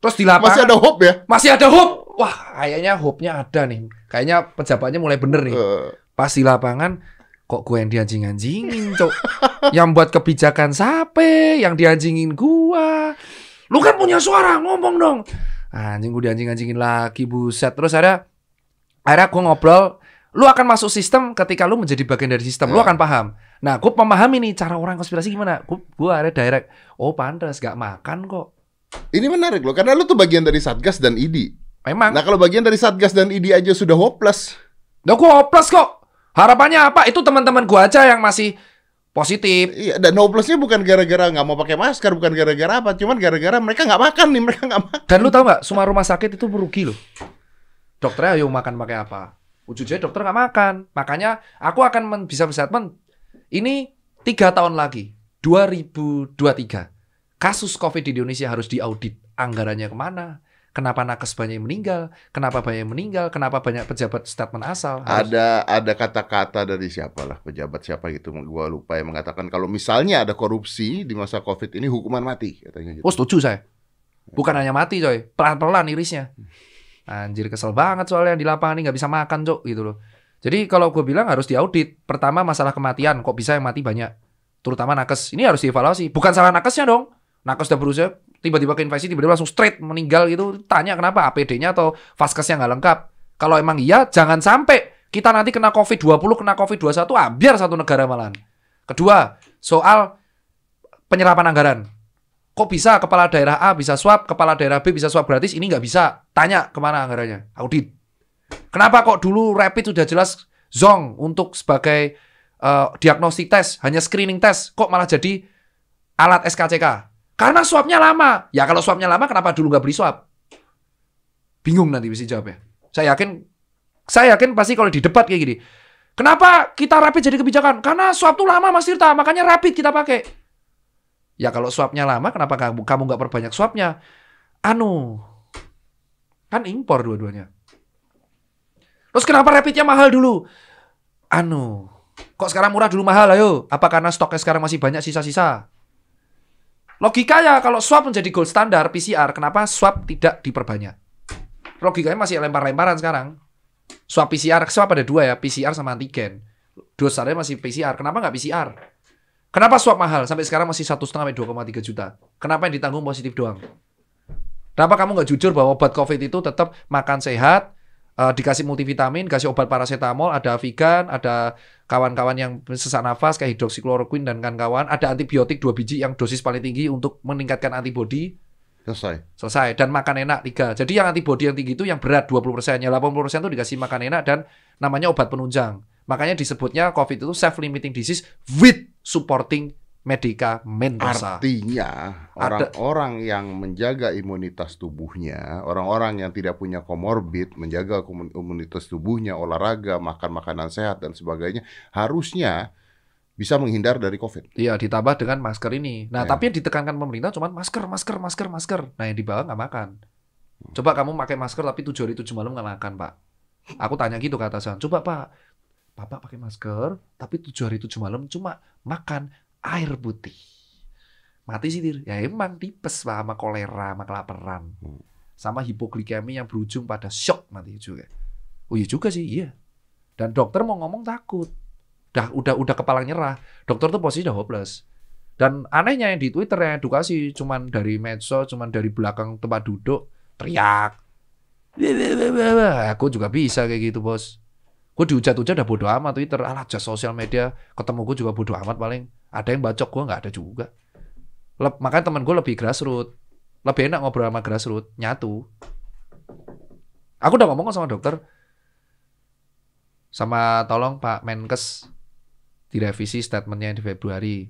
Terus di lapangan Masih ada hope ya. masih ada hope. Wah, kayaknya hope-nya ada nih. Kayaknya pejabatnya mulai bener nih. Eh, Pas di lapangan kok gue yang dianjing-anjingin, Cok. Yang buat kebijakan siapa? Yang dianjingin gua. Lu kan punya suara, ngomong dong. Anjing gue dianjing-anjingin lagi, buset. Terus ada akhirnya gue ngobrol, lu akan masuk sistem ketika lu menjadi bagian dari sistem, lu Ya. akan paham. Nah, gue memahami nih cara orang konspirasi gimana. Gue gue akhirnya direct, oh pantas gak makan kok. ini menarik loh, karena lu tuh bagian dari Satgas dan ID. Memang. Nah kalau bagian dari Satgas dan ID aja sudah hopeless. Nah, gue hopeless kok. Harapannya apa? Itu teman-teman gue aja yang masih positif. Iya, dan hopelessnya bukan gara-gara nggak mau pakai masker, bukan gara-gara apa, cuman gara-gara mereka nggak makan nih, mereka nggak makan. Dan lu tahu nggak, semua rumah sakit itu merugi loh. Dokternya ayo makan pakai apa? Ujungnya dokter nggak makan. Makanya aku akan men- bisa berstatement, ini tiga tahun lagi, 2023, kasus COVID di Indonesia harus diaudit. Anggarannya ke mana? Kenapa nakes banyak yang meninggal? Kenapa banyak yang meninggal? Kenapa banyak pejabat statement asal? Harus- Ada ada kata-kata dari siapa lah pejabat siapa gitu, gua lupa yang mengatakan kalau misalnya ada korupsi di masa COVID ini hukuman mati katanya gitu. Oh setuju saya. Bukan hanya mati coy, pelan-pelan irisnya. Anjir kesel banget soalnya di lapangan ini nggak bisa makan cok gitu loh. Jadi kalau gue bilang harus diaudit. Pertama masalah kematian, kok bisa yang mati banyak. Terutama nakes. Ini harus dievaluasi. Bukan salah nakesnya dong. Nakes udah berusaha tiba-tiba keinfeksi, tiba-tiba langsung straight meninggal gitu. Tanya kenapa APD-nya atau vaskesnya nggak lengkap. Kalau emang iya, jangan sampai kita nanti kena COVID-20, kena COVID-21, ah, biar satu negara malahan. Kedua, soal penyerapan anggaran. Kok bisa kepala daerah A bisa swab, kepala daerah B bisa swab gratis, ini nggak bisa. Tanya ke mana anggarannya, audit. Kenapa kok dulu rapid sudah jelas zong untuk sebagai eh, diagnostik tes, hanya screening tes, kok malah jadi alat SKCK? Karena swabnya lama. Ya kalau swabnya lama, kenapa dulu nggak beli swab? Bingung nanti bisa jawabnya. Saya yakin, saya yakin pasti kalau di debat kayak gini. Kenapa kita rapid jadi kebijakan? Karena swab tuh lama Mas Tirta, makanya rapid kita pakai. Ya kalau swabnya lama, kenapa kamu kamu nggak perbanyak swabnya? Anu, kan impor dua-duanya. Terus kenapa rapidnya mahal dulu? Anu, kok sekarang murah dulu mahal ayo? Apa karena stoknya sekarang masih banyak sisa-sisa? Logikanya kalau swab menjadi gold standar PCR, kenapa swab tidak diperbanyak? Logikanya masih lempar-lemparan sekarang. Swab PCR, swab ada dua ya, PCR sama antigen. Dosanya masih PCR, kenapa nggak PCR? Kenapa swab mahal? Sampai sekarang masih satu setengah sampai 2,3 juta. Kenapa yang ditanggung positif doang? Kenapa kamu nggak jujur bahwa obat COVID itu tetap makan sehat, eh, dikasih multivitamin, kasih obat paracetamol, ada Avigan, ada kawan-kawan yang sesak nafas kayak hidroksikloroquine dan kawan-kawan, ada antibiotik dua biji yang dosis paling tinggi untuk meningkatkan antibodi. Selesai. Selesai. Dan makan enak tiga. Jadi yang antibody yang tinggi itu yang berat 20%. Ya 80% itu dikasih makan enak dan namanya obat penunjang. Makanya disebutnya COVID itu self-limiting disease with supporting medikamentosa. Artinya Ada- orang-orang yang menjaga imunitas tubuhnya, orang-orang yang tidak punya komorbid, menjaga imunitas tubuhnya, olahraga, makan makanan sehat dan sebagainya, harusnya bisa menghindar dari COVID. Iya, ditambah dengan masker ini. Nah, Ya. tapi yang ditekankan pemerintah cuma masker, masker, masker, masker. Nah, yang di bawah nggak makan. Coba kamu pakai masker tapi tujuh hari tujuh malam nggak makan, Pak. Aku tanya gitu ke atasan. Coba, Pak. Bapak pakai masker tapi tujuh hari tujuh malam cuma makan air putih. Mati sih, Dir. Ya emang tipes, Pak, sama kolera, sama kelaparan. Hmm. Sama hipoglikemi yang berujung pada shock mati juga. Oh iya juga sih, iya. Dan dokter mau ngomong takut. Udah, udah, udah kepala nyerah. Dokter tuh posisi udah hopeless. Dan anehnya yang di Twitter yang edukasi cuman dari medsos, cuman dari belakang tempat duduk teriak. Aku juga bisa kayak gitu bos. Gue dihujat-hujat udah bodo amat Twitter. Alah jas sosial media ketemu gue juga bodo amat paling. Ada yang bacok gue nggak ada juga. Lep, makanya temen gue lebih grassroots. Lebih enak ngobrol sama grassroots. Nyatu. Aku udah ngomong sama dokter. Sama tolong Pak Menkes direvisi statementnya di Februari.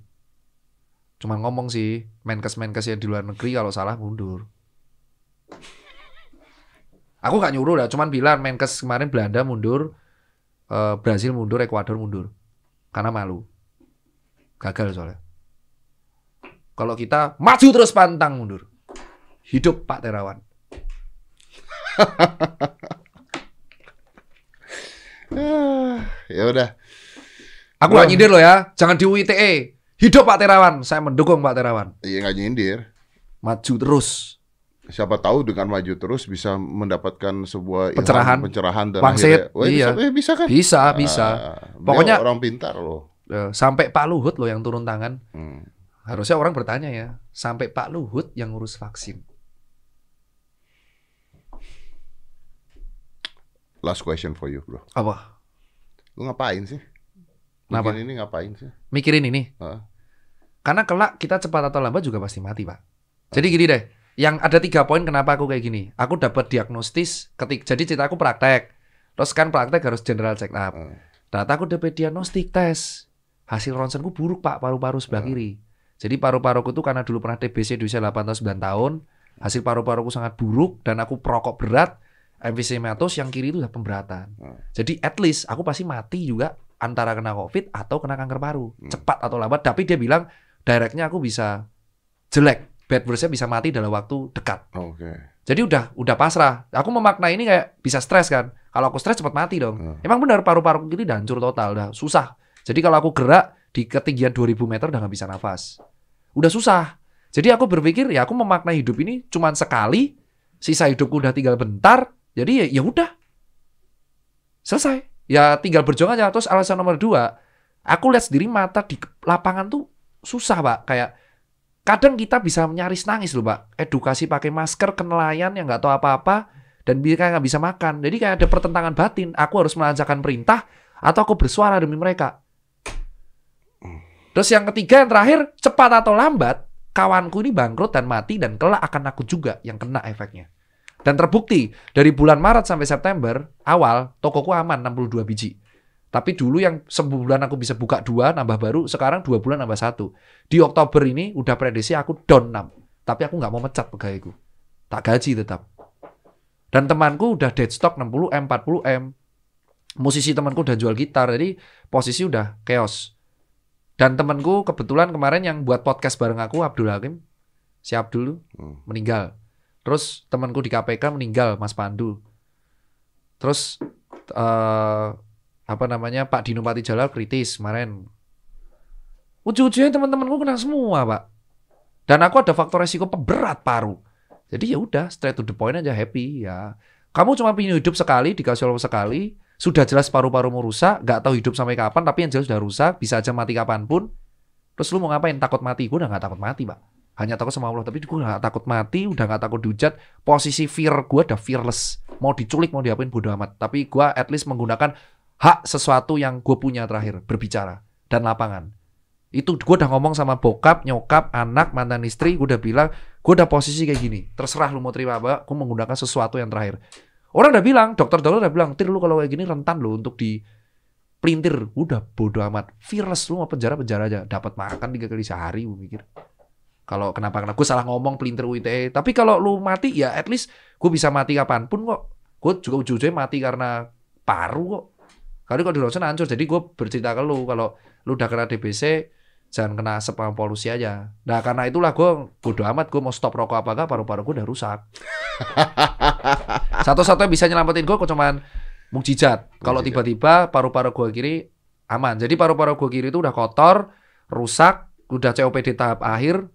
Cuma ngomong sih, Menkes-Menkes yang di luar negeri kalau salah mundur. Aku nggak nyuruh lah, cuman bilang Menkes kemarin Belanda mundur, eh, Brazil mundur, Ekuador mundur. Karena malu. Gagal soalnya. Kalau kita maju terus pantang mundur. Hidup Pak Terawan. ya udah. Aku nggak nyindir loh ya, jangan di UITE. Hidup Pak Terawan, saya mendukung Pak Terawan. Iya nggak nyindir. Maju terus. Siapa tahu dengan maju terus bisa mendapatkan sebuah ilham, Pencerahan. pencerahan dan akhirnya, Wah, iya. bisa, eh, bisa kan? Bisa, bisa. Ah, beliau Pokoknya- orang pintar loh. Eh, Sampai Pak Luhut loh yang turun tangan. Hmm. Harusnya orang bertanya ya, sampai Pak Luhut yang ngurus vaksin. Last question for you, bro. Apa? Lu ngapain sih? Kenapa? Bikin ini ngapain sih? Mikirin ini. Hah? Karena kelak kita cepat atau lambat juga pasti mati, Pak. Jadi gini deh, yang ada tiga poin kenapa aku kayak gini. Aku dapat diagnostis ketik, jadi cerita aku praktek. Terus kan praktek harus general check up. Hmm. Ternyata aku dapat diagnostik tes. Hasil ronsenku buruk, Pak, paru-paru sebelah Hmm. kiri. Jadi paru-paruku tuh karena dulu pernah TBC di usia 8 atau 9 tahun, hasil paru-paruku sangat buruk dan aku perokok berat, emfisematos yang kiri itu udah pemberatan. Hmm. Jadi at least aku pasti mati juga antara kena COVID atau kena kanker paru. Hmm. Cepat atau lambat, tapi dia bilang directnya aku bisa jelek. Bad verse bisa mati dalam waktu dekat. Oke. Jadi udah udah pasrah. Aku memaknai ini kayak bisa stres kan. Kalau aku stres cepat mati dong. Hmm. Emang benar paru-paru kiri udah hancur total, udah susah. Jadi kalau aku gerak di ketinggian 2000 meter udah nggak bisa nafas. Udah susah. Jadi aku berpikir ya aku memaknai hidup ini cuman sekali, sisa hidupku udah tinggal bentar. Jadi ya ya udah. Selesai. Ya tinggal berjuang aja. Terus alasan nomor dua, aku lihat sendiri mata di lapangan tuh susah, Pak. Kayak kadang kita bisa nyaris nangis loh, Pak. Edukasi pakai masker ke nelayan yang nggak tahu apa-apa dan mereka nggak bisa makan. Jadi kayak ada pertentangan batin. Aku harus melancarkan perintah atau aku bersuara demi mereka. Terus yang ketiga yang terakhir cepat atau lambat kawanku ini bangkrut dan mati dan kelak akan aku juga yang kena efeknya. Dan terbukti dari bulan Maret sampai September awal tokoku aman 62 biji. Tapi dulu yang sebulan aku bisa buka dua nambah baru sekarang dua bulan nambah satu. Di Oktober ini udah prediksi aku down 6. Tapi aku nggak mau mecat pegawaiku. Tak gaji tetap. Dan temanku udah dead stock 60 M, 40 M. Musisi temanku udah jual gitar, jadi posisi udah chaos. Dan temanku kebetulan kemarin yang buat podcast bareng aku Abdul Hakim, si Abdul Hmm. meninggal. Terus temanku di KPK meninggal, Mas Pandu. Terus eh apa namanya Pak Dino Jalal kritis kemarin. Ujung-ujungnya teman-temanku kena semua, Pak. Dan aku ada faktor resiko pemberat paru. Jadi ya udah straight to the point aja happy ya. Kamu cuma punya hidup sekali, dikasih Allah sekali, sudah jelas paru-parumu rusak, nggak tahu hidup sampai kapan, tapi yang jelas sudah rusak, bisa aja mati kapan pun. Terus lu mau ngapain? Takut mati? Gue udah nggak takut mati, Pak. Hanya takut sama Allah, tapi gue nggak takut mati, udah nggak takut dihujat. Posisi fear gue udah fearless. Mau diculik, mau diapain bodo amat. Tapi gue at least menggunakan hak sesuatu yang gue punya terakhir, berbicara dan lapangan. Itu gue udah ngomong sama bokap, nyokap, anak, mantan istri, gue udah bilang, gue udah posisi kayak gini. Terserah lu mau terima apa, gue menggunakan sesuatu yang terakhir. Orang udah bilang, dokter-dokter udah bilang, Tir lu kalau kayak gini rentan lu untuk di pelintir. Udah bodo amat. Virus lu mau penjara-penjara aja. Dapat makan tiga kali sehari, gue mikir. Kalau kenapa kenapa gue salah ngomong pelintir UITE. Tapi kalau lu mati ya at least gue bisa mati kapan pun kok. Gue juga ujung-ujungnya mati karena paru kok. Kali kalau di hancur. Jadi gue bercerita ke lu kalau lu udah kena DBC jangan kena asap sama polusi aja. Nah karena itulah gue bodo amat gue mau stop rokok apa enggak paru-paru gue udah rusak. Satu-satunya bisa nyelamatin gue kok cuman mukjizat. Kalau tiba-tiba paru-paru gue kiri aman. Jadi paru-paru gue kiri itu udah kotor, rusak, udah COPD tahap akhir,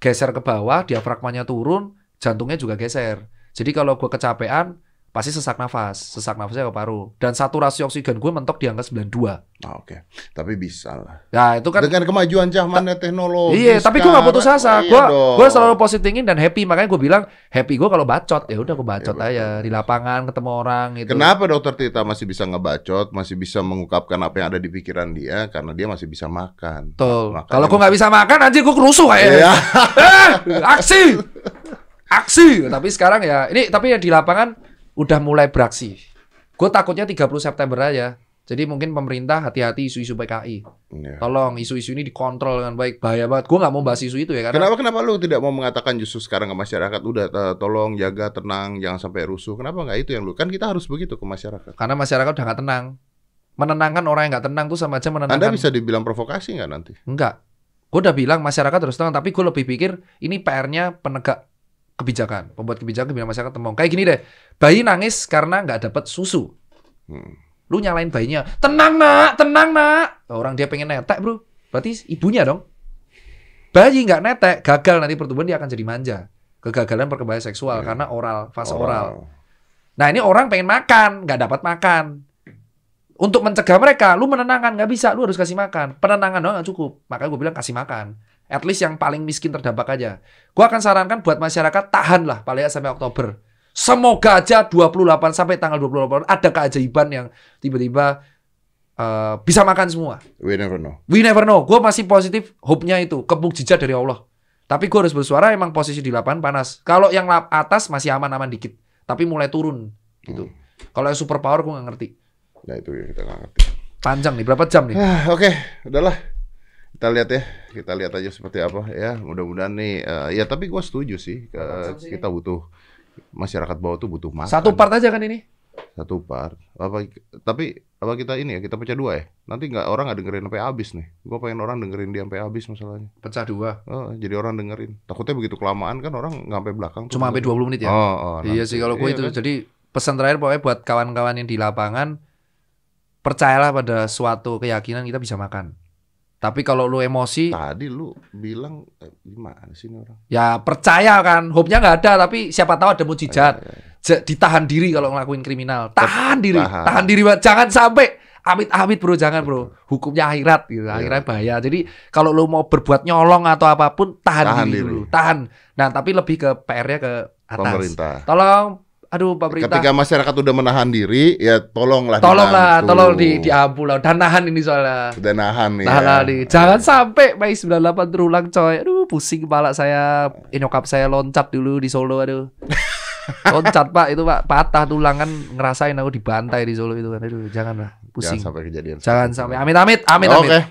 geser ke bawah, diafragmanya turun, jantungnya juga geser. Jadi kalau gue kecapean, pasti sesak nafas, sesak nafasnya ke paru. Dan saturasi oksigen gue mentok di angka 92. Ah, Oke, tapi bisa lah. Nah itu kan Dengan kemajuan zamannya teknologi. Iya, tapi gue gak putus asa. Gue iya dong. gue selalu positive thinking dan happy. Makanya gue bilang happy gue kalau bacot ya udah gue bacot Iya, aja di lapangan ketemu orang gitu. Kenapa dokter Tita masih bisa ngebacot, masih bisa mengungkapkan apa yang ada di pikiran dia karena dia masih bisa makan. Betul. Kalau gue nggak bisa makan, anjir gue kerusuh kayaknya. Iya. Eh, aksi, aksi. Tapi sekarang ya, ini tapi ya di lapangan udah mulai beraksi. Gue takutnya 30 September aja. Jadi mungkin pemerintah hati-hati isu-isu PKI. Iya. Tolong isu-isu ini dikontrol dengan baik. Bahaya banget. Gue nggak mau bahas isu itu ya karena Kenapa kenapa lu tidak mau mengatakan justru sekarang ke masyarakat udah eh, tolong jaga tenang jangan sampai rusuh. Kenapa nggak itu yang lu? Kan kita harus begitu ke masyarakat. karena masyarakat udah nggak tenang. Menenangkan orang yang nggak tenang tuh sama aja menenangkan. Anda bisa dibilang provokasi nggak nanti? Enggak. Gue udah bilang masyarakat harus tenang, tapi gue lebih pikir ini PR-nya penegak kebijakan, pembuat kebijakan bilang masyarakat tenang. Kayak gini deh, bayi nangis karena nggak dapet susu. Hmm. Lu nyalain bayinya, tenang nak, tenang nak. Orang dia pengen netek bro, berarti ibunya dong. Bayi nggak netek, gagal nanti pertumbuhan dia akan jadi manja. Kegagalan perkembangan seksual Iya. karena oral, fase Oh. oral. Nah ini orang pengen makan, nggak dapat makan. Untuk mencegah mereka, lu menenangkan nggak bisa, lu harus kasih makan. Penenangan doang nggak cukup, makanya gue bilang kasih makan. At least yang paling miskin terdampak aja. Gue akan sarankan buat masyarakat tahan lah paling sampai Oktober. Semoga aja 28 sampai tanggal 28 ada keajaiban yang tiba-tiba eh, bisa makan semua. We never know. We never know. Gue masih positif, hope-nya itu kemukjizat dari Allah. Tapi gue harus bersuara emang posisi di lapangan panas. Kalau yang lap atas masih aman-aman dikit, tapi mulai turun gitu. Kalau yang super power gue nggak ngerti. Nah itu yang kita nggak ngerti. Panjang nih, berapa jam nih? Ah, Oke, udahlah. Kita lihat ya, kita lihat aja seperti apa ya. Mudah-mudahan nih, eh, ya tapi gua setuju sih. sih kita butuh masyarakat bawah tuh butuh makan. Satu part aja kan ini? Satu part. Apa? Tapi apa kita ini ya? Kita pecah dua ya. Nanti nggak orang nggak dengerin sampai habis nih. Gua pengen orang dengerin dia sampai habis masalahnya. Pecah dua. Oh, jadi orang dengerin. Takutnya begitu kelamaan kan orang nggak sampai belakang. Cuma sampai 20 menit ya? Oh, oh, iya sih kalau gue Iya itu. kan? Jadi pesan terakhir pokoknya buat kawan-kawan yang di lapangan, percayalah pada suatu keyakinan kita bisa makan. Tapi kalau lu emosi, Tadi lu bilang eh, gimana sih ini orang? ya percaya kan. Hope-nya nggak ada, tapi siapa tahu ada mujizat. Ya, ya, ya. Ditahan diri kalau ngelakuin kriminal. Tahan diri, Tahan. tahan diri banget. Jangan sampai amit-amit bro, jangan bro. Hukumnya akhirat gitu, akhirat bahaya. Jadi kalau lu mau berbuat nyolong atau apa pun, tahan, Tahan diri, diri. dulu, tahan. Nah tapi lebih ke PR-nya ke atas. Pemerintah. Tolong, aduh pemerintah. Ketika masyarakat udah menahan diri, ya tolonglah Tolonglah, tolong di diampu lah. Dan nahan ini soalnya. Udah nahan nih. Nahan ya. lah nih. Jangan sampai Mei 98 terulang coy. Aduh pusing kepala saya. Ini nyokap saya loncat dulu di Solo aduh. loncat pak itu pak patah tulang kan ngerasain aku dibantai di Solo itu kan. Aduh jangan lah pusing. Jangan sampai kejadian. Jangan sampai amit amit amit Oke. amit.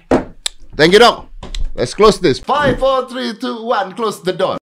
Thank you, Dok. Let's close this. Five, four, three, two, one. Close the door.